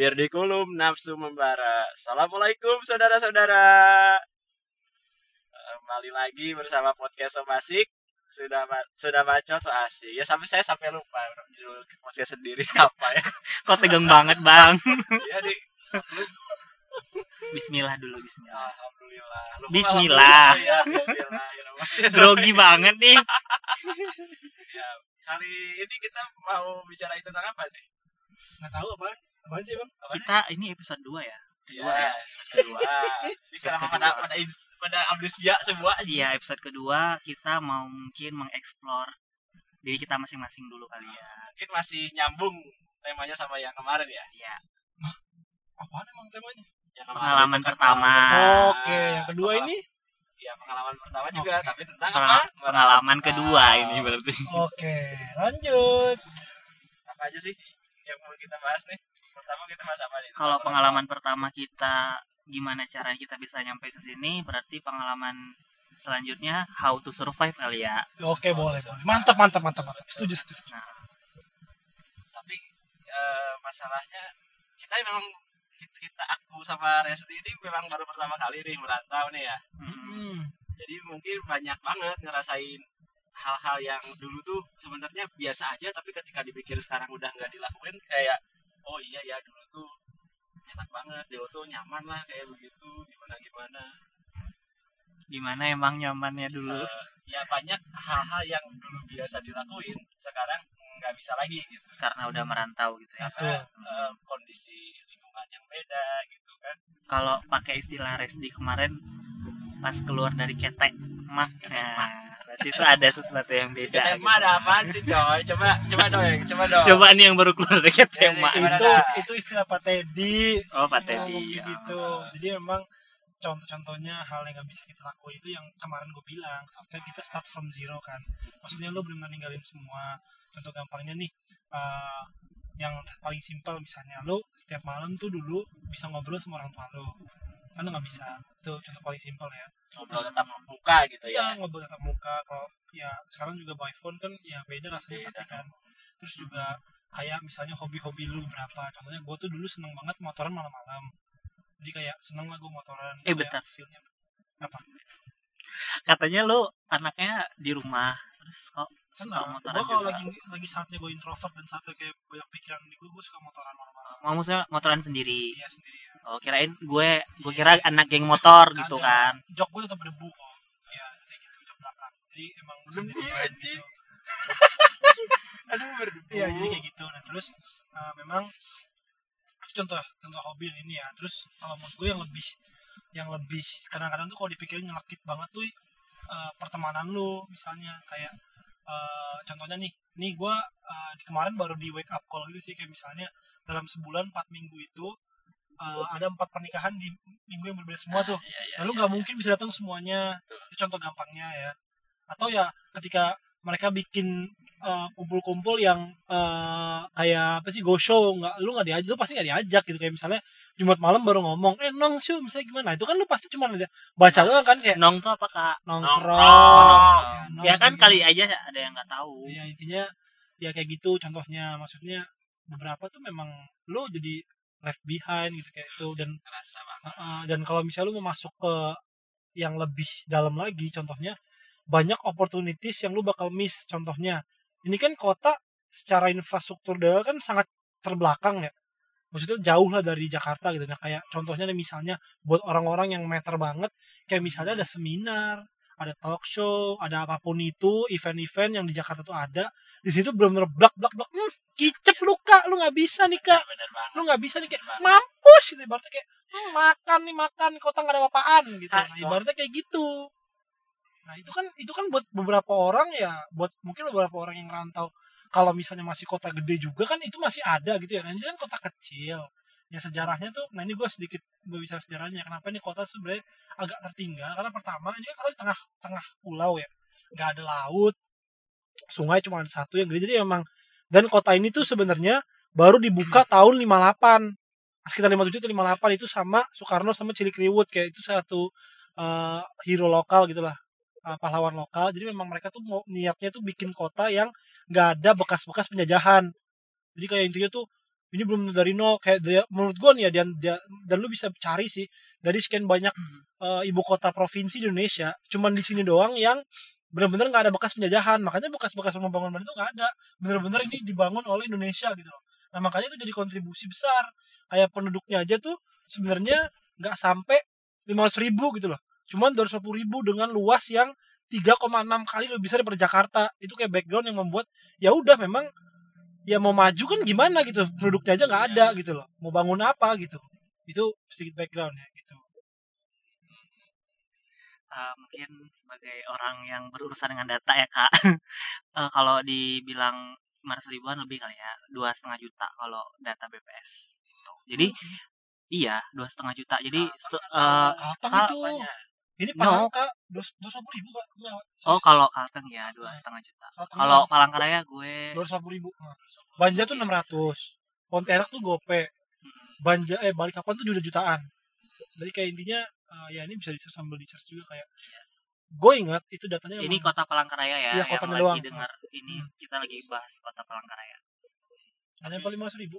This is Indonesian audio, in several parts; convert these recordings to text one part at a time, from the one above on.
Biar di kulum nafsu membara. Assalamualaikum saudara-saudara. Eh, Kembali lagi bersama podcast Somasik. Sudah ba- sudah bacot so asik. Ya sampai saya sampai lupa judul podcast sendiri apa ya. Kok tegang banget bang Ya di Bismillah dulu Bismillah Alhamdulillah. Lupa Bismillah. alhamdulillah, ya, Bismillahirrahmanirrahim. Grogi banget nih Ya, kali ini kita mau bicara tentang apa nih? nggak tahu apa apaan sih bang? Apa sih? Kita ini episode 2 ya? Ya, kedua. Ini sekarang Kedua. pada pada pada amnesia semua. Iya episode kedua kita mau mungkin mengeksplor diri kita masing-masing dulu kali ya. Mungkin masih nyambung temanya sama yang kemarin ya. Iya. Apaan emang temanya? Yang kemarin Pengalaman pertama. oke yang kedua Pengalaman- ini? Iya, pengalaman pertama juga, tapi tentang apa? Pengalaman kedua Ah, ini berarti. Oke lanjut. Apa aja sih yang mau kita bahas nih? Pertama kita bahas apa nih? Kalau pengalaman pertama kita Gimana cara kita bisa nyampe ke sini Berarti pengalaman selanjutnya How to survive kali ya oke boleh boleh mantap mantap mantap mantap setuju setuju Nah tapi eh, masalahnya kita memang kita, kita aku sama Resti ini memang baru pertama kali nih merantau nih ya. mm, hmm. jadi mungkin banyak banget ngerasain hal-hal yang dulu tuh sebenarnya biasa aja tapi ketika dipikir sekarang udah nggak dilakuin kayak oh iya ya dulu tuh enak banget dulu tuh nyaman lah kayak begitu gimana gimana? Gimana emang nyamannya dulu? Eh, ya banyak hal-hal yang dulu biasa dilakuin sekarang nggak bisa lagi gitu. Karena udah merantau gitu ya? Karena eh, kondisi lingkungan yang beda gitu kan. Kalau pakai istilah Resdi kemarin pas keluar dari ketek mah nah, berarti itu ada sesuatu yang beda kita gitu. emang ada apaan sih coy? Coba coba dong coba dong. Coba nih yang baru keluar dari mak gimana itu dah? itu istilah Pak Teddy. Oh Pak Teddy kayak gitu. Jadi memang contoh-contohnya hal yang gak bisa kita lakuin itu yang kemarin gue bilang. Kan kita start from zero kan. Maksudnya lo belum ninggalin semua. Contoh gampangnya nih eh, yang paling simpel misalnya lo setiap malam tuh dulu bisa ngobrol sama orang tua lo kan lo nggak bisa. Itu contoh paling simpel ya ngobrol tetap membuka gitu Iya ya. ngobrol tatap muka. Kalau ya sekarang juga by phone kan ya beda rasanya Beda. pasti kan? terus juga kayak misalnya hobi-hobi lu berapa. Contohnya gue tuh dulu seneng banget motoran malam-malam. Jadi kayak seneng lah gue motoran. Eh, bentar. feel-nya. apa? Katanya lu anaknya di rumah terus kok suka seneng motoran gue kalau lagi lagi saatnya gue introvert dan saatnya kayak banyak pikiran di gue gue suka motoran malam-malam. Mau maksudnya motoran sendiri? Iya sendiri ya oh kirain gue gue kira anak geng motor gitu kan. jok gue tetap berdebu kok. Ya kayak gitu jok belakang. Jadi emang Berdebu, sendiri anjing. aduh berdebu Iya jadi kayak gitu. Nah terus uh, memang itu contoh contoh hobi yang ini ya. Terus kalau menurut gue yang lebih yang lebih kadang-kadang tuh kalau dipikirin nyelakit banget tuh uh, pertemanan lu misalnya. Kayak uh, contohnya nih, nih gue uh, kemarin baru di wake up call gitu sih. Kayak misalnya dalam sebulan 4 minggu itu uh, ada empat pernikahan di minggu yang berbeda semua tuh. Iya, iya, Lalu iya, nggak iya. mungkin bisa datang semuanya. Itu contoh gampangnya ya. Atau ya ketika mereka bikin uh, kumpul-kumpul yang uh, kayak apa sih go show nggak lu nggak diajak lu pasti nggak diajak gitu kayak misalnya Jumat malam baru ngomong eh nong sih misalnya gimana itu kan lu pasti cuma ada baca doang kan kayak nong tuh apa kak nongkrong, Nongkrong. Ya, nong ya kan gitu. kali aja ada yang nggak tahu ya intinya ya kayak gitu contohnya maksudnya beberapa tuh memang lu jadi left behind gitu kayak itu dan. Uh, dan kalau misalnya lu mau masuk ke yang lebih dalam lagi contohnya banyak opportunities yang lu bakal miss. Contohnya ini kan kota secara infrastruktur daerah kan sangat terbelakang ya. Maksudnya jauh lah dari Jakarta gitu. Nah kayak contohnya nih misalnya buat orang-orang yang meter banget kayak misalnya ada seminar ada talk show ada apa pun itu event-event yang di Jakarta tuh ada di situ benar-benar blak blak blak hmm, kicep lu kak lu nggak bisa nih kak. Lu nggak bisa nih kayak mampus gitu ibaratnya kayak "Hmm, makan nih makan kota nggak ada apa-apaan gitu. Ah, nah, ibaratnya kayak gitu. Nah itu kan itu kan buat beberapa orang ya buat mungkin beberapa orang yang rantau kalau misalnya masih kota gede juga kan itu masih ada gitu ya. Nah ini kan kota kecil. Ya sejarahnya tuh nah ini gue sedikit berbicara sejarahnya. Kenapa ini kota sebenarnya agak tertinggal? Karena pertama ini kan kota di tengah tengah pulau ya. Nggak ada laut sungai cuma ada satu yang gede. Jadi emang dan kota ini tuh sebenarnya baru dibuka tahun 58 sekitar 57 atau 58 itu sama Soekarno sama Cilikriwut kayak itu satu eh, hero lokal gitulah eh, pahlawan lokal. Jadi memang mereka tuh mau niatnya tuh bikin kota yang nggak ada bekas-bekas penjajahan. Jadi kayak intinya tuh ini belum dari nol kayak dia, menurut gue nih ya dan dia, dan lu bisa cari sih dari sekian banyak eh, ibu kota provinsi di Indonesia cuman di sini doang yang benar-benar nggak ada bekas penjajahan. Makanya bekas-bekas pembangunan itu nggak ada. Benar-benar ini dibangun oleh Indonesia gitu loh. Nah makanya itu jadi kontribusi besar. Kayak penduduknya aja tuh sebenarnya nggak sampai 500 ribu gitu loh. Cuman 250 ribu dengan luas yang 3,6 kali lebih besar daripada Jakarta. Itu kayak background yang membuat ya udah memang ya mau maju kan gimana gitu? Penduduknya aja nggak ada gitu loh. Mau bangun apa gitu? Itu sedikit background ya gitu. Eh, mungkin sebagai orang yang berurusan dengan data ya kak. Eh, kalau dibilang 500 ribuan lebih kali ya dua setengah juta kalau data BPS gitu. jadi iya dua setengah juta. Jadi stu- eh, Kalteng Kal- itu. Banyak. Ini. Palangka dua ratus ribu pak Enggak, oh kalau Kalteng ya dua setengah juta. Kalau Palangkaraya gue dua ratus ribu Nah. Banja tuh enam ratus. Pontianak tuh gope. Banja eh Balikpapan tuh juta jutaan. Jadi kayak intinya eh, ya ini bisa di sambil di search juga kayak gue ingat itu datanya ini emang- kota Palangkaraya ya Iya, yang kotanya lagi doang. dengar ini Hmm. kita lagi bahas kota Palangkaraya. Hanya paling lima ribu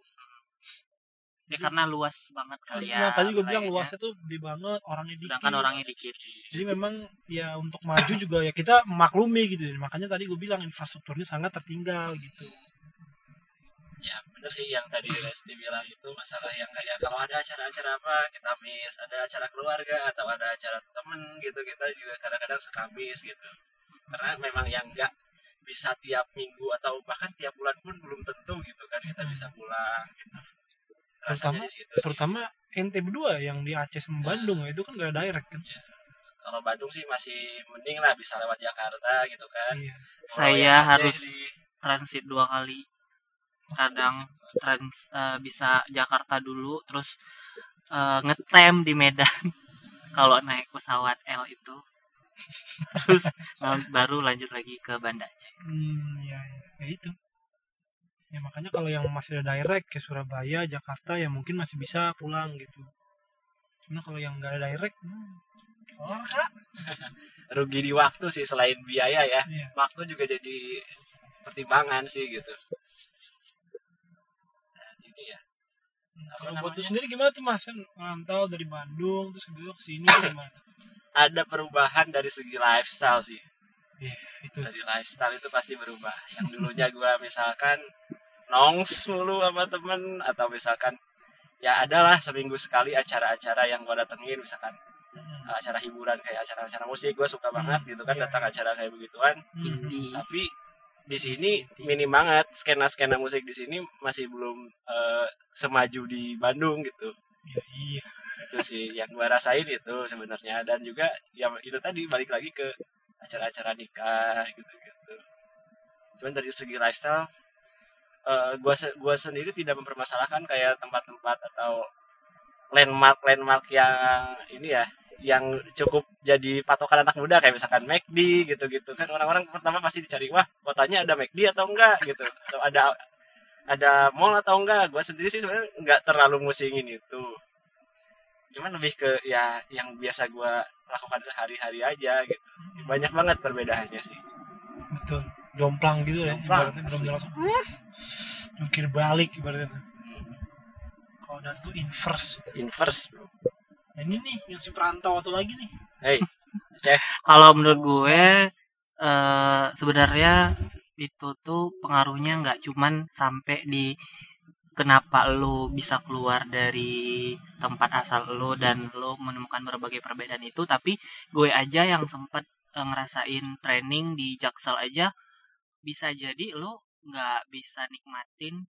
ya karena luas banget kali ya nah tadi gue bilang luasnya tuh gede banget orangnya dikit. Sedangkan orangnya dikit. Jadi memang ya untuk maju juga ya kita maklumi gitu. Makanya tadi gue bilang infrastrukturnya sangat tertinggal gitu. Ya bener sih yang tadi Resti bilang itu masalah yang kayak kalau ada acara-acara apa kita miss. Ada acara keluarga atau ada acara temen gitu kita juga kadang-kadang suka miss gitu. Karena memang yang enggak bisa tiap minggu atau bahkan tiap bulan pun belum tentu gitu kan kita bisa pulang gitu Terutama- terutama nt berdua yang di Aceh sama Bandung ya, itu kan gak direct kan? Kalau Bandung sih masih mending lah bisa lewat Jakarta gitu kan. Iya. Kalau saya Aceh harus di- transit dua kali. Kadang trans eh, bisa Jakarta dulu terus eh, ngetem di Medan. Kalau naik pesawat L itu. Terus baru lanjut lagi ke Banda Aceh. Hmm ya, ya, ya itu ya makanya kalau yang masih ada direct ke Surabaya Jakarta ya mungkin masih bisa pulang gitu. Cuma kalau yang nggak ada direct hmm, oh, Kak. rugi di waktu sih selain biaya ya. Iya. waktu juga jadi pertimbangan sih gitu. Nah, ini ya kalau buat lu sendiri gimana tuh mas? Kan ngantau dari Bandung terus kedua ke sini gimana? Ada perubahan dari segi lifestyle sih. Iya, itu. Dari lifestyle itu pasti berubah. Yang dulunya gua misalkan nongs mulu sama temen atau misalkan ya adalah seminggu sekali acara-acara yang gua datengin misalkan Hmm. acara hiburan kayak acara-acara musik gua suka banget gitu kan Iya. datang acara kayak begituan Hmm. Tapi di sini minim banget skena skena musik di sini masih belum eh, semaju di Bandung gitu iya itu sih yang gua rasain itu sebenarnya dan juga ya itu tadi balik lagi ke acara-acara nikah gitu gitu cuman dari segi lifestyle eh, gua gua sendiri tidak mempermasalahkan kayak tempat-tempat atau landmark landmark yang ini ya yang cukup jadi patokan anak muda kayak misalkan McD gitu-gitu kan. Orang-orang pertama pasti dicari wah kotanya ada McD atau enggak? gitu. Atau ada ada mall atau enggak? Gue sendiri sih sebenarnya enggak terlalu musingin itu. Cuman lebih ke ya yang biasa gue lakukan sehari-hari aja gitu. Banyak banget perbedaannya sih. Betul jomplang gitu ya Jomplang, ibaratnya belum langsung jungkir balik ibaratnya kalau dan tuh inverse. Inverse bro. Nah, ini nih yang si perantau atau lagi nih. Hey. Kalau menurut gue eh sebenarnya itu tuh pengaruhnya nggak cuman sampai di kenapa lo bisa keluar dari tempat asal lo dan lo menemukan berbagai perbedaan itu tapi gue aja yang sempat eh, ngerasain training di Jaksel aja bisa jadi lo nggak bisa nikmatin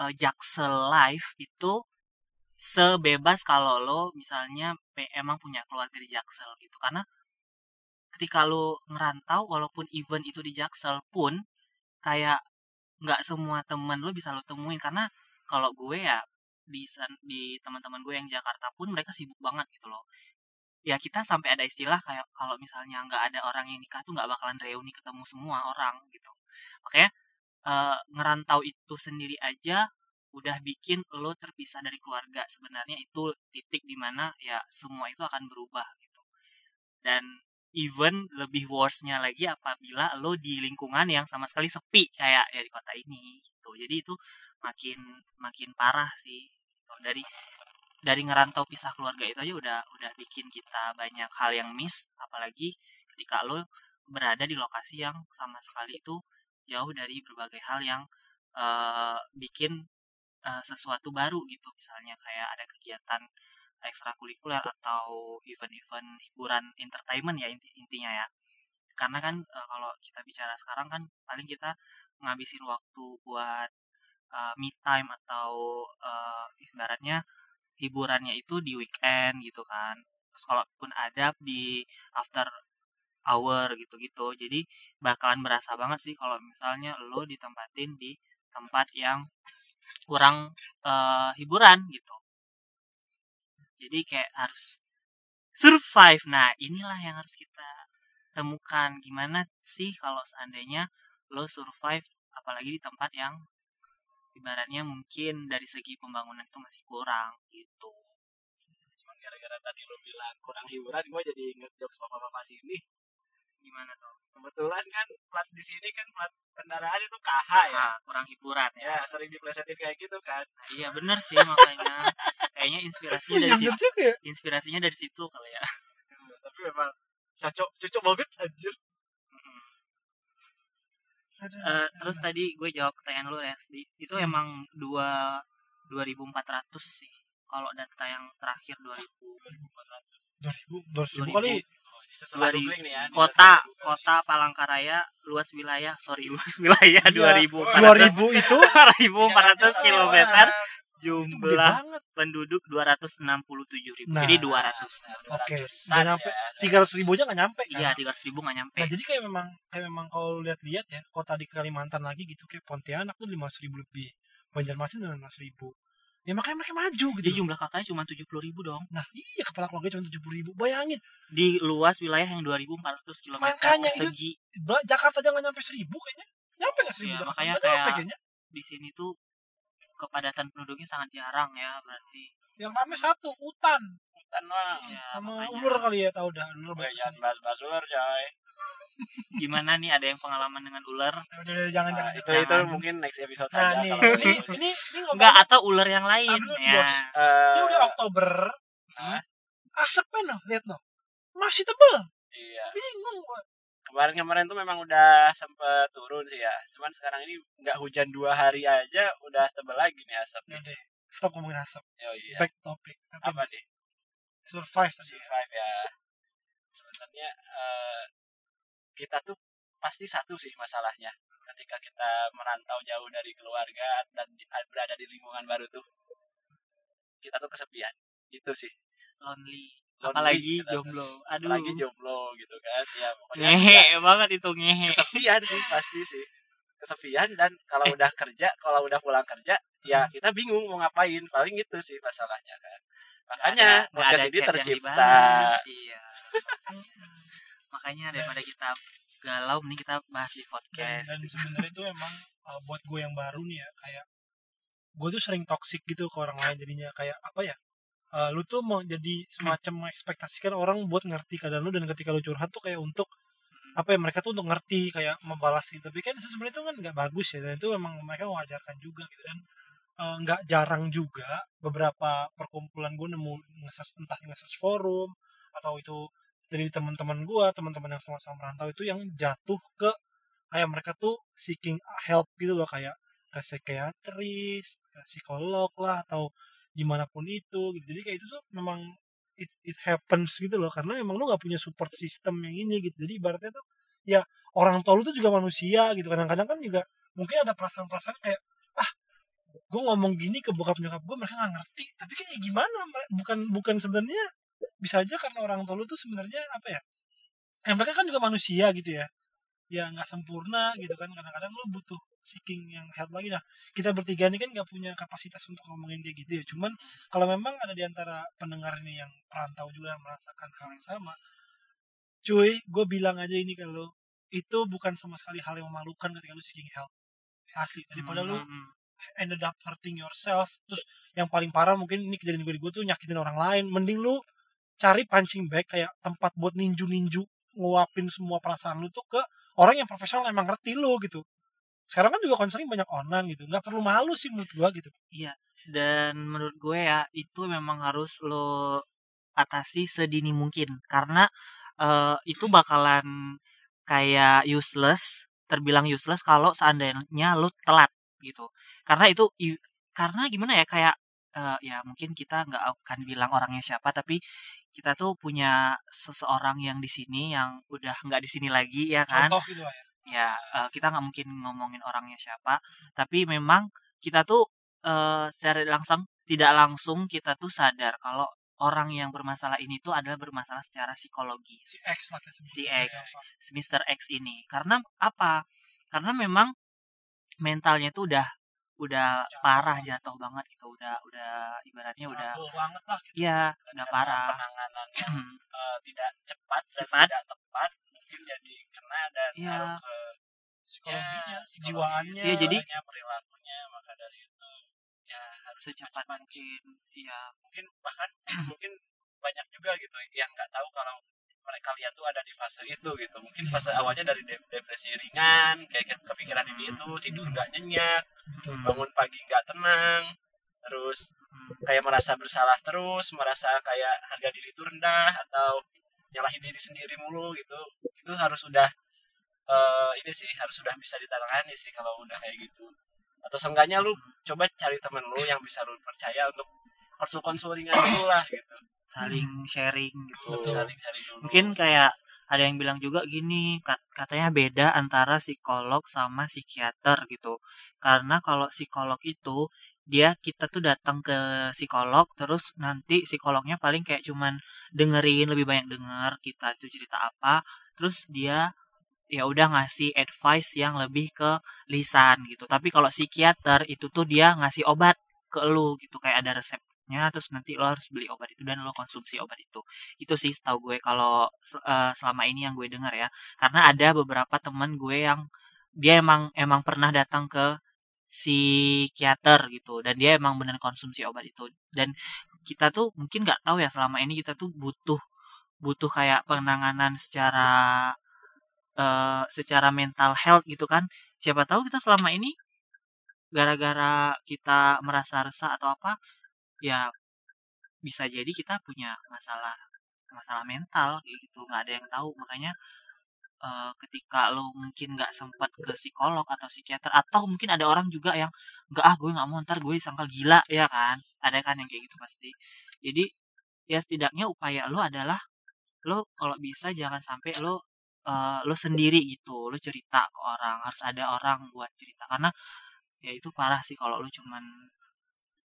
eh, Jaksel live itu sebebas kalau lo misalnya emang punya keluarga di Jaksel gitu. Karena ketika lo ngerantau walaupun event itu di Jaksel pun kayak nggak semua teman lo bisa lo temuin. Karena kalau gue ya di di teman-teman gue yang Jakarta pun mereka sibuk banget gitu loh ya kita sampai ada istilah kayak kalau misalnya nggak ada orang yang nikah tuh nggak bakalan reuni ketemu semua orang gitu. Makanya eh, ngerantau itu sendiri aja udah bikin lo terpisah dari keluarga. Sebenarnya itu titik di mana ya semua itu akan berubah gitu. Dan even lebih worstnya lagi apabila lo di lingkungan yang sama sekali sepi kayak ya di kota ini gitu. Jadi itu makin makin parah sih dari dari ngerantau pisah keluarga itu aja udah udah bikin kita banyak hal yang miss. Apalagi ketika lo berada di lokasi yang sama sekali itu jauh dari berbagai hal yang eh, bikin eh, sesuatu baru gitu. Misalnya kayak ada kegiatan ekstrakurikuler atau event-event hiburan entertainment ya inti intinya ya. Karena kan eh, kalau kita bicara sekarang kan paling kita ngabisin waktu buat eh, me time atau eh, ibaratnya hiburannya itu di weekend gitu kan. Terus kalaupun ada di after hour gitu-gitu. Jadi bakalan berasa banget sih kalau misalnya lo ditempatin di tempat yang kurang eh, hiburan gitu. Jadi kayak harus survive. Nah inilah yang harus kita temukan. Gimana sih kalau seandainya lo survive apalagi di tempat yang ibaratnya mungkin dari segi pembangunan itu masih kurang gitu. Cuman gara-gara tadi lo bilang kurang hiburan gue jadi inget jokes bapak-bapak sini gimana tuh? Kebetulan kan plat di sini kan plat kendaraan itu KH ya. Ah, kurang hiburan ya? Ya sering diplesetin kayak gitu kan. Nah, iya bener sih makanya. Kayaknya inspirasinya dari yang situ ya. inspirasinya dari situ kali ya. Tapi memang cocok cocok banget anjir Eh, terus tadi gue jawab pertanyaan lu Resdi itu emang dua 2400 sih kalau data yang terakhir 2000 dua ribu dua ribu 2000. kali. Dari googling nih ya kota kota Palangkaraya luas wilayah sorry luas wilayah Iya, 2400 dua ribu itu? 2400 kilometer itu gede jumlah penduduk 267 ribu Nah. jadi 200 Oke, nggak nyampe. ya. tiga ratus ribu aja nggak nyampe kan? iya 300 ribu nggak nyampe Nah jadi kayak memang kayak memang kalau lihat-lihat ya kota di Kalimantan lagi gitu kayak Pontianak tuh lima ribu lebih, Banjarmasin dengan lima ribu. Ya makanya mereka maju gitu. jadi jumlah kakaknya cuma 70 ribu dong Nah iya kepala keluarga cuma tujuh puluh ribu. Bayangin di luas wilayah yang 2400 km Makanya itu- persegi Ba- Jakarta aja nggak nyampe seribu kayaknya. Nyampe nggak seribu? Jakarta? makanya nyampe kayak- kayaknya. di sini tuh kepadatan penduduknya sangat jarang ya berarti Yang rame satu hutan Hutan mah ya, sama makanya. ulur kali ya tahu dah ulur Gue banyak. jangan bahas-bahas ular coy gimana nih ada yang pengalaman dengan ular Udah, udah, jangan Nah, jangan. itu jangan. itu mungkin next episode Nah saja nih kalau ini itu. ini ini enggak atau ular yang lain ya Bos. Eh, Ini udah Oktober. Hah? Asapnya noh, lihat noh. Masih tebel. iya Bingung gua. Kemarin-kemarin tuh memang udah sempet turun sih ya cuman sekarang ini nggak hujan dua hari aja udah tebel lagi nih asapnya deh. Stop ngomongin asap. oh iya Back topic. Tapi apa nih survive tadi. ya. survive ya sebenarnya eh, kita tuh pasti satu sih masalahnya ketika kita merantau jauh dari keluarga dan di- berada di lingkungan baru tuh kita tuh kesepian itu sih Lonely, apalagi tuh. jomblo. aduh. lagi jomblo gitu kan ya pokoknya ngehe banget itu ngehe. Kesepian sih pasti sih. Kesepian dan kalau Eh. udah kerja kalau udah pulang kerja ya kita bingung mau ngapain paling itu sih masalahnya kan. Makanya Nggak ada- podcast ada ini tercipta. dibahas, iya. Makanya daripada kita galau mending kita bahas di dan, podcast. dan sebenarnya itu emang uh, buat gue yang baru nih ya kayak gue tuh sering toxic gitu ke orang lain jadinya kayak apa ya uh, lu tuh mau jadi semacam mengekspektasikan orang buat ngerti keadaan lu dan ketika lu curhat tuh kayak untuk apa ya mereka tuh untuk ngerti kayak membalas gitu. Tapi kan sebenarnya itu kan nggak bagus ya dan itu memang mereka mewajarkan juga gitu dan uh, nggak jarang juga beberapa perkumpulan gue nemu nge entah nge forum atau itu dari teman-teman gue teman-teman yang sama-sama merantau itu yang jatuh ke kayak mereka tuh seeking help gitu loh kayak ke psikiatris ke psikolog lah atau di mana pun itu gitu. Jadi kayak itu tuh memang it, it happens gitu loh. Karena memang lu nggak punya support system yang ini gitu. Jadi ibaratnya tuh ya orang tua lu tuh juga manusia gitu. Kadang-kadang kan juga mungkin ada perasaan-perasaan kayak ah gue ngomong gini ke bokap nyokap gue mereka nggak ngerti. Tapi kayak gimana? Bukan bukan sebenarnya bisa aja karena orang tua lu tuh sebenarnya apa ya ya mereka kan juga manusia gitu ya ya nggak sempurna gitu kan. Kadang-kadang lu butuh seeking yang help lagi. Nah kita bertiga ini kan nggak punya kapasitas untuk ngomongin kayak gitu ya. Cuman kalau memang ada di antara pendengar ini yang perantau juga yang merasakan hal yang sama cuy gue bilang aja ini kalau itu bukan sama sekali hal yang memalukan ketika lu seeking help. Asli daripada lu Hmm, hmm. ended up hurting yourself terus yang paling parah mungkin ini kejadian gue gue tuh nyakitin orang lain. Mending lu cari punching bag kayak tempat buat ninju ninju nguapin semua perasaan lu tuh ke orang yang profesional emang ngerti lu gitu. Sekarang kan juga konseling banyak online gitu. Nggak perlu malu sih menurut gua gitu. Dan menurut gue ya itu memang harus lo atasi sedini mungkin. Karena eh, itu bakalan kayak useless terbilang useless kalau seandainya lo telat gitu. Karena itu karena gimana ya kayak eh, ya mungkin kita nggak akan bilang orangnya siapa tapi kita tuh punya seseorang yang di sini yang udah nggak di sini lagi ya kan contoh gitu lah ya ya eh, kita nggak mungkin ngomongin orangnya siapa tapi memang kita tuh eh, secara langsung tidak langsung kita tuh sadar kalau orang yang bermasalah ini tuh adalah bermasalah secara psikologis si X lah. Si X. si Mr. X ini karena apa karena memang mentalnya tuh udah udah Jatuh. parah jatuh banget gitu udah udah ibaratnya udah Struggle banget lah gitu. iya udah Karena parah penanganan yang eh, tidak cepat dan Cepat. tidak tepat mungkin jadi kena dan Iya. ngaruh ke psikologinya ya, jiwaannya Iya, jadi- perilakunya maka dari itu ya harus secepat mungkin iya mungkin bahkan mungkin banyak juga gitu yang nggak tahu kalau mereka lihat tuh ada di fase itu gitu. Mungkin fase awalnya dari de- depresi ringan kayak ke- kepikiran ini itu tidur nggak nyenyak Hmm. bangun pagi nggak tenang terus kayak merasa bersalah terus merasa kayak harga diri itu rendah atau nyalahin diri sendiri mulu gitu. Itu harus sudah eh, ini sih harus sudah bisa ditangani sih kalau udah kayak gitu. Atau seenggaknya lu coba cari temen lu yang bisa lu percaya untuk konsul-konsul ringan dulu lah gitu saling sharing gitu. Betul. saling dulu mungkin kayak ada yang bilang juga gini kat- katanya beda antara psikolog sama psikiater gitu. Karena kalau psikolog itu dia kita tuh datang ke psikolog terus nanti psikolognya paling kayak cuman dengerin lebih banyak denger kita itu cerita apa terus dia ya udah ngasih advice yang lebih ke lisan gitu. Tapi kalau psikiater itu tuh dia ngasih obat ke lu gitu kayak ada resepnya terus nanti lo harus beli obat itu dan lo konsumsi obat itu. Itu sih setahu gue kalau eh, selama ini yang gue dengar ya. Karena ada beberapa teman gue yang dia emang emang pernah datang ke psikiater gitu dan dia emang bener konsumsi obat itu. Dan kita tuh mungkin nggak tahu ya selama ini kita tuh butuh butuh kayak penanganan secara eh secara mental health gitu kan. Siapa tahu kita selama ini gara-gara kita merasa resah atau apa ya bisa jadi kita punya masalah masalah mental kayak gitu nggak ada yang tahu. Makanya eh, ketika lo mungkin nggak sempat ke psikolog atau psikiater atau mungkin ada orang juga yang nggak ah gue nggak mau ntar gue sangka gila ya kan? Ada kan yang kayak gitu pasti. Jadi ya setidaknya upaya lo adalah lo kalau bisa jangan sampai lo eh, lo sendiri gitu lo cerita ke orang harus ada orang buat cerita. Karena ya itu parah sih kalau lo cuman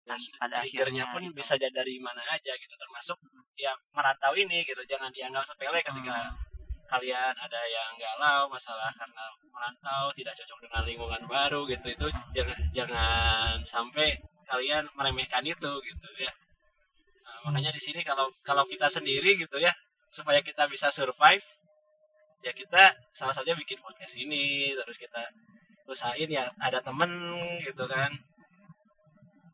dan pada akhirnya pun gitu. bisa jadi dari mana aja gitu termasuk ya merantau ini gitu jangan dianggap sepele ketika Hmm. kalian ada yang galau masalah karena merantau tidak cocok dengan lingkungan baru gitu itu jangan jangan sampai kalian meremehkan itu gitu ya Nah, makanya di sini kalau kalau kita sendiri gitu ya supaya kita bisa survive ya kita salah satunya bikin podcast ini terus kita usahain ya ada temen gitu kan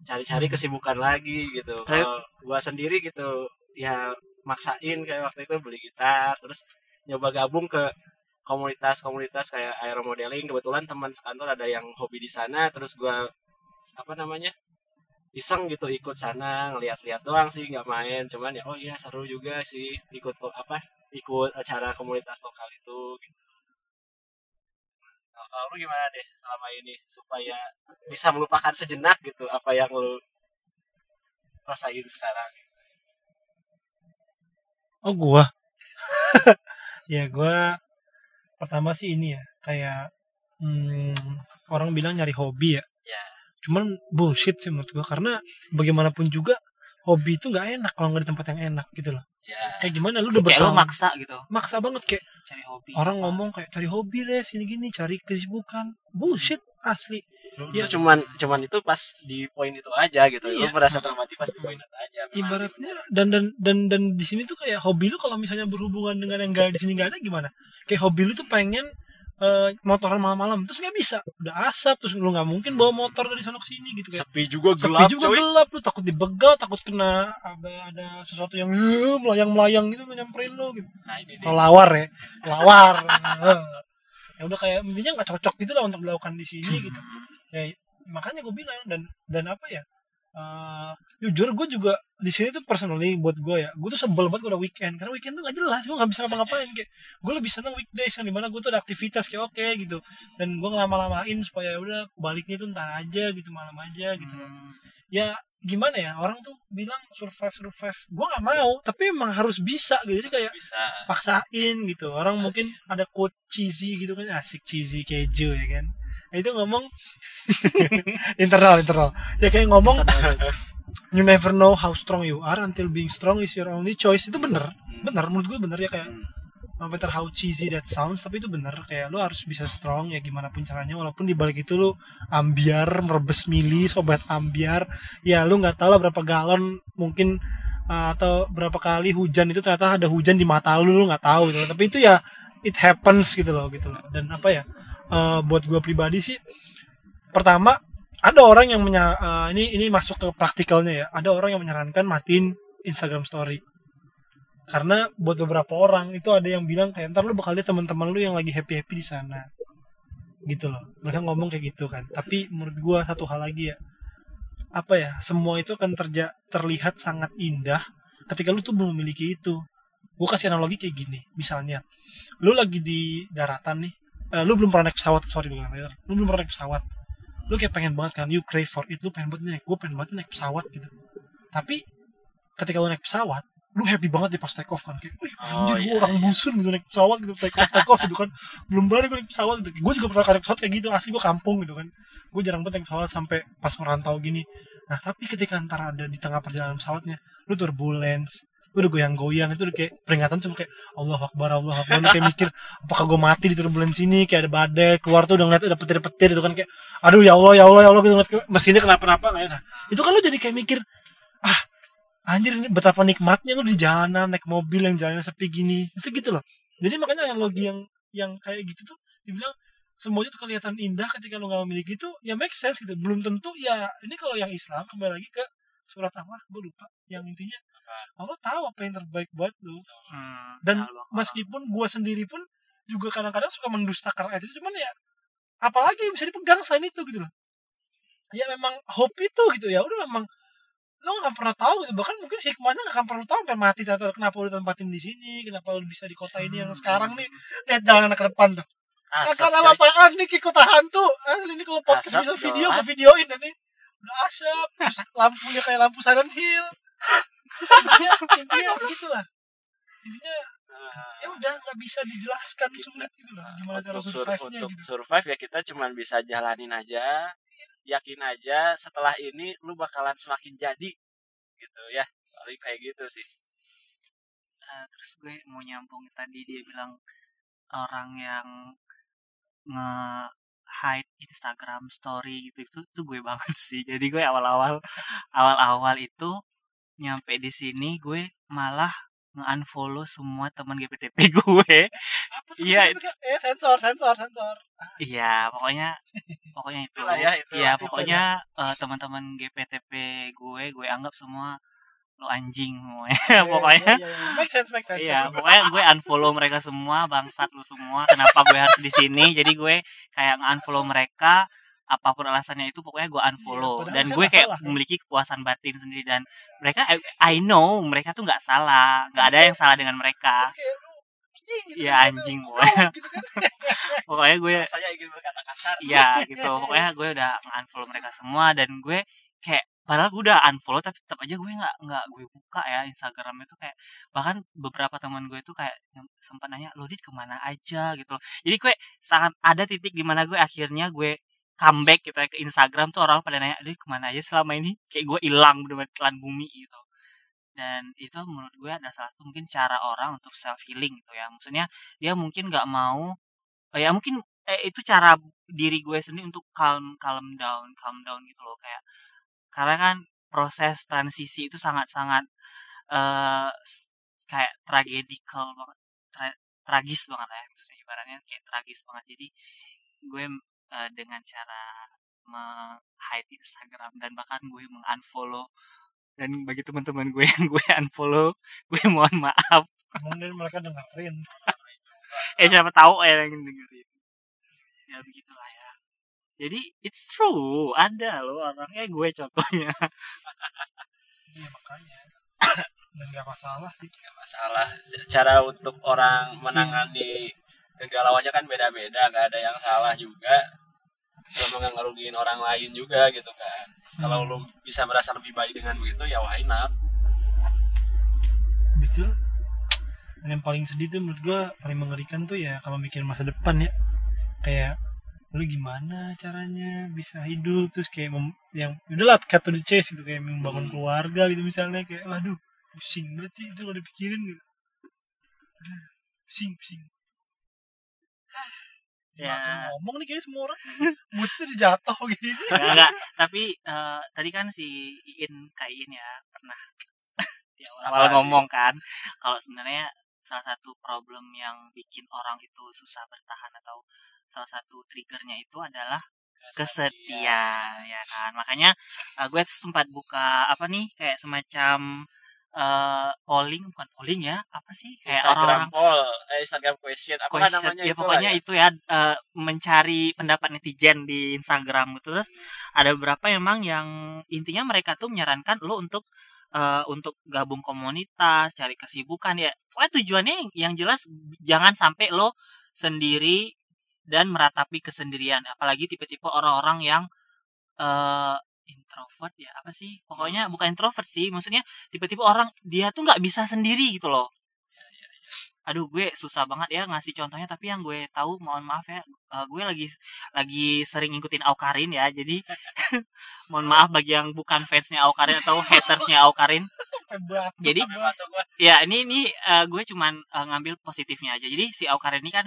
cari-cari kesibukan lagi gitu. Kalau gua sendiri gitu ya maksain kayak waktu itu beli gitar terus nyoba gabung ke komunitas-komunitas kayak aeromodeling kebetulan teman sekantor ada yang hobi di sana terus gua apa namanya iseng gitu ikut sana ngeliat-liat doang sih nggak main. Cuman ya oh iya seru juga sih ikut apa ikut acara komunitas lokal itu gitu. Kalau lu gimana deh selama ini supaya bisa melupakan sejenak gitu apa yang lu rasain sekarang Oh gua. ya gua pertama sih ini ya kayak hmm, orang bilang nyari hobi ya. Ya. Cuman bullshit sih menurut gua karena bagaimanapun juga hobi itu nggak enak kalau nggak di tempat yang enak gitu loh. Ya Kayak gimana? Lu udah kayak bertahun maksa gitu. Maksa banget kayak cari hobi orang apa. ngomong kayak cari hobi deh sini gini cari kesibukan. Bullshit asli. Itu cuman cuman itu pas di poin itu aja gitu. Lu Iya. merasa termati pas di poin itu aja ibaratnya dan dan dan dan di sini tuh kayak hobi lu kalau misalnya berhubungan dengan yang gak di sini gak ada gimana? Kayak hobi lu tuh pengen eh, motoran malam-malam. Terus nggak bisa. Udah asap terus lu nggak mungkin bawa motor dari sana ke sini gitu kayak. Sepi juga sepi gelap juga coy. gelap. Lu takut dibegal takut kena ada ada sesuatu yang melayang melayang gitu nyamperin lu gitu. Nah ini lawar ya. Lawar. Eh. ya udah kayak intinya nggak cocok gitu lah untuk dilakukan di sini gitu. Ya makanya gue bilang dan dan apa ya eh, jujur gue juga di sini tuh personally buat gue ya gue tuh sebel banget kalau weekend. Karena weekend tuh gak jelas gue nggak bisa ngapa-ngapain. Kayak gue lebih seneng weekdays yang di mana gue tuh ada aktivitas kayak oke gitu. Dan gue ngelama-lamain supaya ya udah baliknya tuh ntar aja gitu malam aja gitu. Hmm. ya gimana ya orang tuh bilang survive survive. Gue nggak mau tapi emang harus bisa gitu. Jadi kayak bisa. paksain gitu. Orang mungkin ada quote cheesy gitu kan asik cheesy keju ya kan. Nah, itu ngomong internal internal. Ya kayak ngomong you never know how strong you are until being strong is your only choice. Itu bener. Bener menurut gue bener ya kayak no matter how cheesy that sounds tapi itu bener. Kayak lo harus bisa strong ya gimana pun caranya walaupun di balik itu lo ambiar merebes mili sobat ambiar. Ya lu nggak tahu lah berapa galon mungkin uh, atau berapa kali hujan itu ternyata ada hujan di mata lu lu nggak tahu gitu. Tapi itu ya it happens gitu loh gitu loh. Dan apa ya uh, buat gue pribadi sih pertama ada orang yang menya uh, ini ini masuk ke praktikalnya ya. Ada orang yang menyarankan matiin Instagram Story. Karena buat beberapa orang itu ada yang bilang kayak ntar lu bakal lihat teman-teman lu yang lagi happy happy di sana. Gitu loh. Mereka ngomong kayak gitu kan. Tapi menurut gua satu hal lagi ya. Apa ya? Semua itu akan terja terlihat sangat indah ketika lu tuh belum memiliki itu. Gua kasih analogi kayak gini. Misalnya lu lagi di daratan nih. Eh, lu belum pernah naik pesawat. Sorry bukan lu belum pernah naik pesawat lu kayak pengen banget kan you crave for it lu pengen banget naik gue pengen banget naik pesawat gitu. Tapi ketika lu naik pesawat lu happy banget di pas take off kan. Kayak wih Oh, anjir gue iya, orang iya. busun gitu naik pesawat gitu take off take off gitu kan. Belum berani gue naik pesawat gitu. Gue juga pernah naik pesawat kayak gitu asli gue kampung gitu kan. Gue jarang banget naik pesawat sampai pas merantau gini. Nah tapi ketika antara ada di tengah perjalanan pesawatnya lu turbulence udah goyang-goyang itu udah kayak peringatan cuma kayak Allah Akbar Allah Akbar. Kayak mikir apakah gue mati di turbulence ini kayak ada badai keluar tuh udah ngeliat ada petir-petir itu kan kayak aduh ya Allah ya Allah ya Allah gitu ngeliat mesinnya kenapa-napa nggak ya nah itu kan lu jadi kayak mikir ah anjir ini betapa nikmatnya lu di jalanan naik mobil yang jalannya sepi gini. Segitu loh. Jadi makanya analogi yang yang kayak gitu tuh dibilang semuanya tuh kelihatan indah ketika lu nggak memiliki itu ya make sense gitu. Belum tentu ya ini kalau yang Islam kembali lagi ke surat apa gue lupa. Yang intinya Allah tahu apa yang terbaik buat lu? Hmm, dan meskipun gua sendiri pun juga kadang-kadang suka mendustakan itu cuman ya apalagi yang bisa dipegang selain itu gitu loh. Ya memang hope itu gitu. Ya udah memang lo gak pernah tahu gitu. Bahkan mungkin hikmahnya gak akan pernah tahu sampai mati. Atau kenapa lu tempatin di sini? Kenapa lu bisa di kota ini yang sekarang nih? Lihat jalanan ke depan tuh. Akan apa apaan nih kota hantu asli ini kalau podcast Asap bisa video gue videoin dan nih udah asap lampunya kayak lampu Silent Hill intinya intinya gitu lah intinya ya udah nggak bisa dijelaskan sulit gitu lah gimana cara survive nya untuk gitu. survive ya kita cuman bisa jalanin aja yakin aja setelah ini lu bakalan semakin jadi gitu ya paling kayak gitu sih. Eh, terus gue mau nyambung tadi dia bilang orang yang nge hide Instagram story gitu itu tuh gue banget sih. Jadi gue awal-awal awal-awal itu nyampe di sini gue malah nge-unfollow semua teman GPTP gue Iya, eh sensor sensor sensor iya pokoknya pokoknya itu ya, itu. iya Itu pokoknya eh, teman-teman GPTP gue gue anggap semua lo anjing semuanya Iya, pokoknya iya, iya. make sense make sense Iya, pokoknya gue unfollow mereka semua, bangsat lu semua. Kenapa gue harus di sini? Jadi gue kayak unfollow mereka apa pun alasannya itu pokoknya gue unfollow. Iya, padahal dan kan gue kayak salah, kan? memiliki kepuasan batin sendiri dan mereka I, I know mereka tuh nggak salah. Nggak ada yang salah dengan mereka. Anjing gitu Iya, kan, anjing, pokoknya. gitu kan. Pokoknya gue saya ingin berkata kasar. Iya gitu. Pokoknya gue udah unfollow mereka semua dan gue kayak padahal gue udah unfollow tapi tetap aja gue nggak nggak gue buka ya Instagram itu kayak bahkan beberapa teman gue itu kayak sempat nanya lo dit ke mana aja? gitu jadi gue sangat ada titik di mana gue akhirnya gue comeback gitu ya ke Instagram tuh orang pada nanya dit ke mana aja selama ini? Kayak gue hilang bener telan bumi gitu. Dan itu menurut gue ada salah satu mungkin cara orang untuk self healing gitu ya. Maksudnya dia mungkin nggak mau eh, ya mungkin eh, itu cara diri gue sendiri untuk calm calm down calm down gitu loh kayak karena kan proses transisi itu sangat sangat eh s- kayak tragedical banget tra- tragis banget ya maksudnya ibaratnya kayak tragis banget. Jadi gue eh, dengan cara meng-hide Instagram dan bahkan gue meng-unfollow dan bagi teman-teman gue yang gue unfollow gue mohon maaf. Mungkin mereka dengerin. Eh siapa tahu ya yang dengerin. Ya begitulah ya. Jadi it's true. Ada loh orangnya gue contohnya. Iya makanya. Dan nggak masalah sih. Nggak masalah. Cara untuk orang menangani kegalauannya kan beda-beda nggak ada yang salah juga. Sama nggak ngerugiin orang lain juga gitu kan. Kalau lu bisa merasa lebih baik dengan begitu ya why not? Betul. Dan yang paling sedih tuh menurut gua paling mengerikan tuh ya kalau mikir masa depan ya. Kayak lu gimana caranya bisa hidup? Terus kayak mem- yang udahlah cut to the chase gitu. Kayak membangun Hmm. keluarga gitu misalnya. Kayak waduh pusing banget sih itu kalau dipikirin gitu. Pusing pusing Ya. Makin ngomong nih kayak semua orang udah jatuh gini enggak, enggak. tapi eh, tadi kan si Iin Kain ya pernah di awal Apa sih? ngomong kan kalau sebenarnya salah satu problem yang bikin orang itu susah bertahan atau salah satu triggernya itu adalah kesedihan ya kan makanya eh, gue sempat buka apa nih kayak semacam eh polling bukan polling ya apa sih? Kayak orang-orang Instagram poll eh, Instagram question apa question namanya ya itu pokoknya ya. itu ya eh, mencari pendapat netizen di Instagram terus ada beberapa memang yang intinya mereka tuh menyarankan lo untuk eh, untuk gabung komunitas cari kesibukan ya. Pokoknya tujuannya yang jelas jangan sampai lo sendiri dan meratapi kesendirian. Apalagi tipe-tipe orang-orang yang eh introvert ya? Apa sih? Pokoknya bukan introvert sih maksudnya tipe-tipe orang dia tuh nggak bisa sendiri gitu loh. Aduh gue susah banget ya ngasih contohnya tapi yang gue tahu mohon maaf ya eh, gue lagi lagi sering ngikutin Aukarin ya jadi mohon maaf bagi yang bukan fansnya Aukarin atau hatersnya Aukarin. Jadi ya ini ini eh, gue cuman eh, ngambil positifnya aja. Jadi si Aukarin ini kan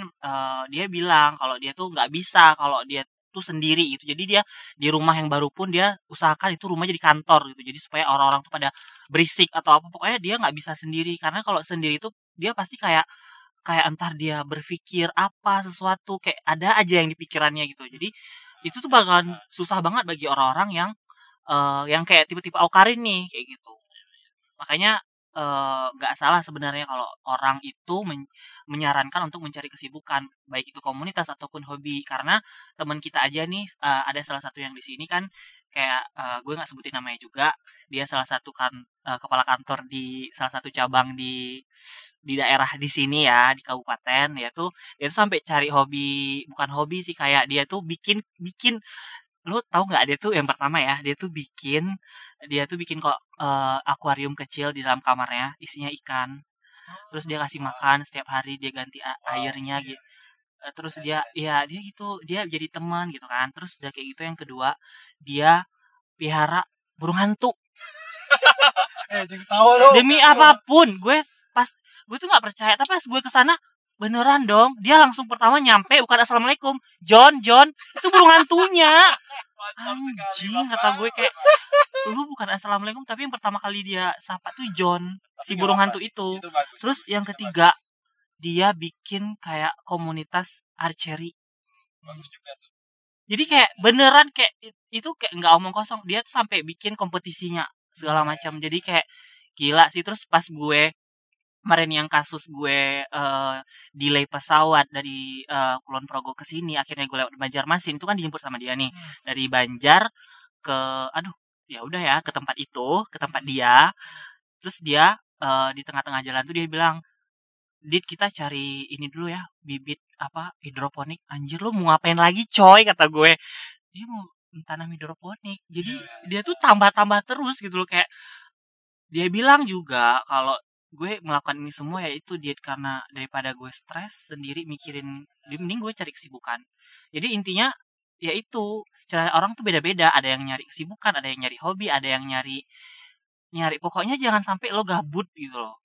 dia bilang kalau dia tuh nggak bisa kalau dia tuh sendiri gitu. Jadi dia di rumah yang baru pun dia usahakan itu rumah jadi kantor gitu. Jadi supaya orang-orang tuh pada berisik atau apa pokoknya dia nggak bisa sendiri. Karena kalau sendiri tuh dia pasti kayak kayak entar dia berpikir apa sesuatu kayak ada aja yang di pikirannya gitu. Jadi itu tuh bakalan susah banget bagi orang-orang yang eh, yang kayak tipe-tipe Aukarin nih kayak gitu. Makanya eh, nggak salah sebenarnya kalau orang itu men- menyarankan untuk mencari kesibukan baik itu komunitas ataupun hobi. Karena teman kita aja nih eh, ada salah satu yang di sini kan kayak eh, gue nggak sebutin namanya juga. Dia salah satu kan eh, kepala kantor di salah satu cabang di di daerah di sini ya di kabupaten. Ya tuh dia tuh sampai cari hobi bukan hobi sih kayak dia tuh bikin bikin lu tahu nggak dia tuh yang pertama ya dia tuh bikin dia tuh bikin kok eh, akuarium kecil di dalam kamarnya isinya ikan. Terus dia kasih makan setiap hari dia ganti a- airnya gitu terus dia ya dia gitu dia jadi teman gitu kan. Terus udah kayak gitu yang kedua dia pelihara burung hantu. Eh lo demi apa pun gue pas gue tuh nggak percaya tapi pas gue ke sana beneran dong dia langsung pertama nyampe bukan assalamualaikum. John John. Itu burung hantunya. Anjing kata gue kayak lu bukan assalamualaikum tapi yang pertama kali dia sapa tuh John si burung hantu itu. Terus yang ketiga dia bikin kayak komunitas archery. Bagus juga tuh. Jadi kayak beneran kayak it- itu kayak nggak omong kosong. Dia tuh sampai bikin kompetisinya segala macam. Jadi kayak gila sih. Terus pas gue kemarin yang kasus gue eh, delay pesawat dari eh, Kulon Progo ke sini akhirnya gue lewat Banjarmasin itu kan dijemput sama dia nih. Dari Banjar ke aduh ya udah ya ke tempat itu ke tempat dia. Terus dia eh, di tengah-tengah jalan tuh dia bilang Dit kita cari ini dulu ya bibit apa hidroponik. Anjir lu mau ngapain lagi coy? kata gue. Dia mau tanam hidroponik. Jadi dia tuh tambah-tambah terus gitu loh kayak dia bilang juga kalau gue melakukan ini semua ya itu diet karena daripada gue stres sendiri mikirin dia mending gue cari kesibukan. Jadi intinya ya itu cara orang tuh beda-beda. Ada yang nyari kesibukan ada yang nyari hobi ada yang nyari nyari. Pokoknya jangan sampai lo gabut gitu loh.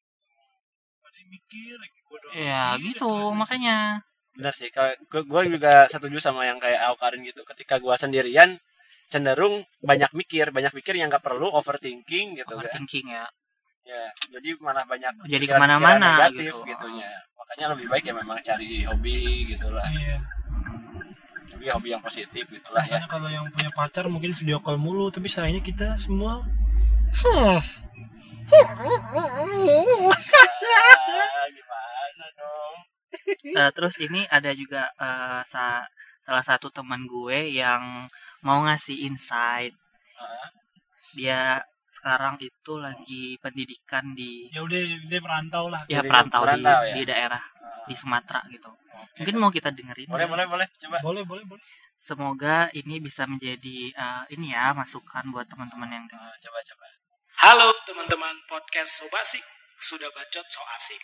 Mikir ya mikir, gitu makanya. Benar sih kalau gue juga setuju sama yang kayak Aukarin gitu. Ketika gue sendirian cenderung banyak mikir. Banyak mikir yang nggak perlu overthinking gitu kan. Overthinking ya ya jadi malah banyak Jadi ke mana-mana negatif gitu. gitunya. Makanya lebih baik ya memang cari hobi gitulah. Iya. Tapi hobi yang positif gitulah ya. Makanya kalau yang punya pacar mungkin video call mulu tapi sayangnya kita semua hmm. Ah, gimana dong? Eh, terus ini ada juga eh, sa- salah satu teman gue yang mau ngasih insight. Dia sekarang itu lagi pendidikan di ya udah dia merantau lah. Ya perantau, di, perantau ya? di daerah ah. di Sumatera gitu. Oke. mungkin mau kita dengerin boleh boleh boleh. Coba. Boleh boleh boleh. Semoga ini bisa menjadi eh, ini ya masukan buat teman-teman yang Ah, coba coba. Halo teman-teman podcast Sobasik Sudah bacot so asik.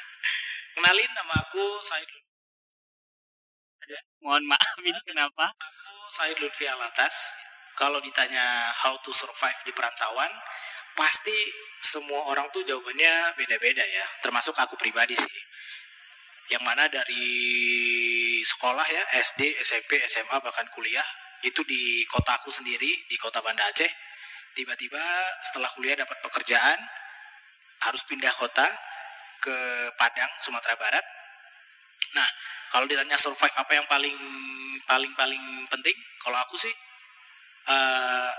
Kenalin nama aku Said Lutfi mohon maaf ini kenapa? Aku Said Lutfi Alatas Kalau ditanya how to survive di perantauan Pasti semua orang tuh jawabannya beda-beda ya Termasuk aku pribadi sih Yang mana dari sekolah ya SD, SMP, SMA bahkan kuliah Itu di kota aku sendiri Di kota Banda Aceh Tiba-tiba setelah kuliah dapat pekerjaan harus pindah kota ke Padang, Sumatera Barat. Nah, kalau ditanya survive apa yang paling paling paling penting, kalau aku sih eh,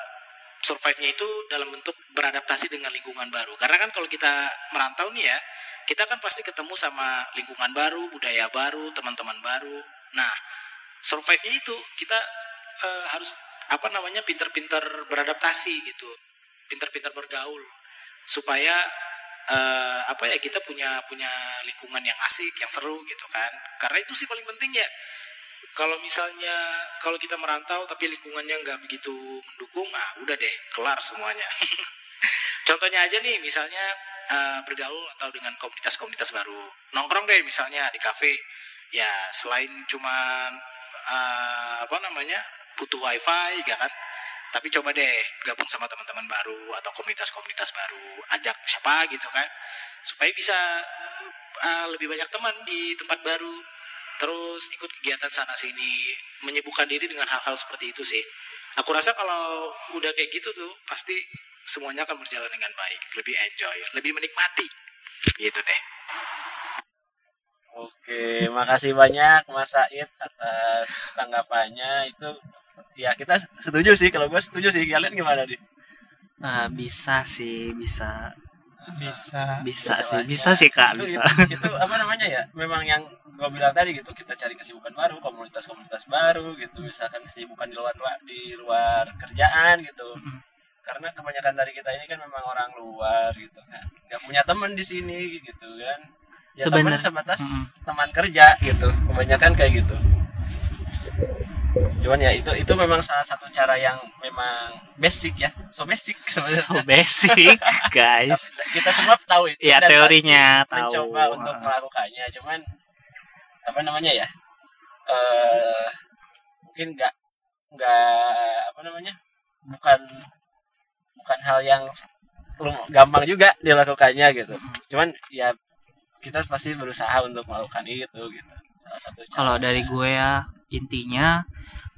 survive-nya itu dalam bentuk beradaptasi dengan lingkungan baru. Karena kan kalau kita merantau nih ya, kita kan pasti ketemu sama lingkungan baru, budaya baru, teman-teman baru. Nah, survive-nya itu kita eh, harus apa namanya pinter-pinter beradaptasi gitu, pinter-pinter bergaul supaya eh, apa ya kita punya punya lingkungan yang asik, yang seru gitu kan. Karena itu sih paling penting ya. Kalau misalnya kalau kita merantau tapi lingkungannya nggak begitu mendukung, ah udah deh kelar semuanya. Contohnya aja nih, misalnya eh, bergaul atau dengan komunitas-komunitas baru, nongkrong deh misalnya di kafe. Ya selain cuman eh, apa namanya butuh wifi, ya kan? Tapi coba deh gabung sama teman-teman baru atau komunitas-komunitas baru, ajak siapa gitu kan, supaya bisa eh, lebih banyak teman di tempat baru. Terus ikut kegiatan sana sini, menyibukkan diri dengan hal-hal seperti itu sih. Aku rasa kalau udah kayak gitu tuh pasti semuanya akan berjalan dengan baik, lebih enjoy, lebih menikmati. Gitu deh. Oke, makasih banyak Mas Said atas tanggapannya itu. Ya kita setuju sih, kalau gue setuju sih. Kalian gimana nih? Eh, bisa sih bisa bisa bisa Bisa sih bisa sih kak itu, bisa itu, itu apa namanya ya? Memang yang gue bilang tadi gitu, kita cari kesibukan baru, komunitas-komunitas baru gitu. Misalkan kesibukan di luar di luar kerjaan gitu. Mm. Karena kebanyakan dari kita ini kan memang orang luar gitu kan, nggak punya teman di sini gitu kan. Ya teman sebatas Mm. teman kerja gitu, kebanyakan kayak gitu. Cuman ya itu itu memang salah satu cara yang memang basic ya, so basic sebenarnya. so basic guys kita semua tahu itu ya teorinya tahu mencoba untuk melakukannya cuman apa namanya ya eh mungkin nggak nggak apa namanya bukan bukan hal yang gampang juga dilakukannya gitu. Cuman ya kita pasti berusaha untuk melakukan itu gitu. Salah satu kalau dari gue ya intinya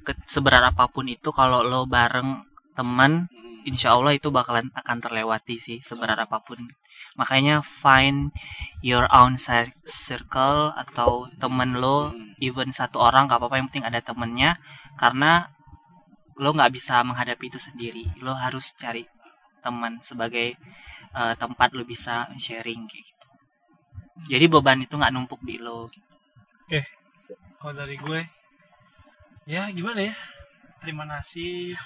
ke, seberat apa pun itu kalau lo bareng teman Hmm. Insya Allah itu bakalan akan terlewati sih seberat apa pun. Makanya find your own cir- circle atau temen lo even satu orang gak apa-apa yang penting ada temennya. Karena lo nggak bisa menghadapi itu sendiri. Lo harus cari teman sebagai eh, tempat lo bisa sharing gitu. Jadi beban itu nggak numpuk di lo. Kalau dari gue ya gimana ya? Terima nasib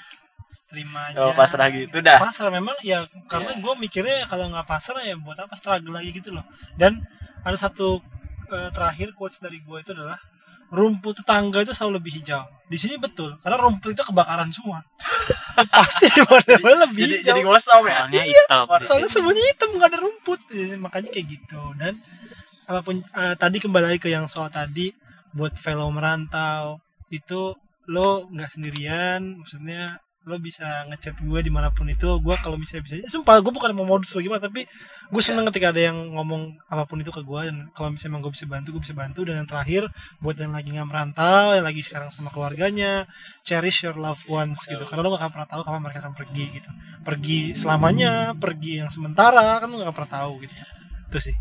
terima aja oh pasrah gitu dah. Pasrah memang ya karena Iya. gue mikirnya kalau nggak pasrah ya buat apa struggle lagi gitu loh. Dan ada satu eh, terakhir quotes dari gue itu adalah rumput tetangga itu selalu lebih hijau. Di sini betul karena rumput itu kebakaran semua. Pasti di mana lebih jadi hijau. jadi gosong ya? Soalnya hitam. di soalnya semuanya hitam nggak ada rumput. Jadi, makanya kayak gitu. Dan apa pun eh, tadi kembali lagi ke yang soal tadi buat fellow merantau itu lo nggak sendirian maksudnya lo bisa ngechat gue di mana pun itu gue kalau bisa bisa sumpah gue bukan mau modus atau gimana tapi gue seneng ketika ada yang ngomong apa pun itu ke gue dan kalau misalnya emang gue bisa bantu gue bisa bantu dan yang terakhir buat yang lagi nggak merantau yang lagi sekarang sama keluarganya cherish your loved ones gitu karena lo gak akan pernah tahu kapan mereka akan pergi gitu. Pergi selamanya pergi yang sementara kan lo gak pernah tahu gitu. Itu sih.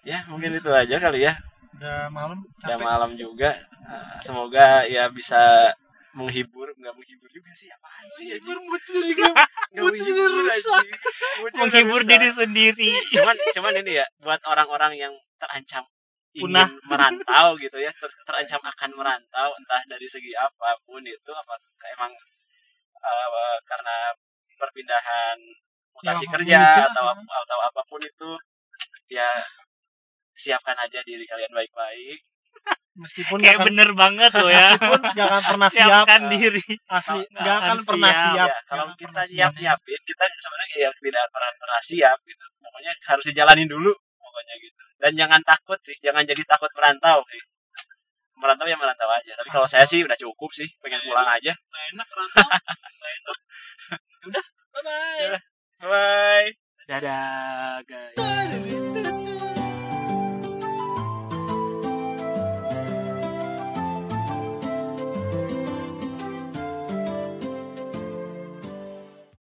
Ya mungkin itu aja kali ya udah malam udah malam juga. Nah, semoga ya bisa menghibur nggak menghibur juga sih apaan sih? Menghibur mood juga Nggak mood lu rusak. menghibur diri sendiri. Cuman cuman ini ya buat orang-orang yang terancam ingin Punah. merantau gitu ya ter- terancam akan merantau entah dari segi apa pun itu apa emang eh, karena perpindahan mutasi Ya, kerja atau atau apa pun itu ya siapkan aja diri kalian baik-baik. Meskipun kayak akan, bener banget loh ya. Meskipun gak akan pernah siap. Siapkan diri. Asli gak, gak akan pernah siap, siap. Ya, kalau kita siap. siapin kita sebenarnya ya tidak pernah pernah siap gitu. Pokoknya harus dijalani dulu pokoknya gitu. Dan jangan takut sih jangan jadi takut merantau. Sih. merantau ya merantau aja tapi kalau saya sih udah cukup sih pengen pulang aja. enak merantau. Enak. Udah bye bye bye, -bye. dadah guys.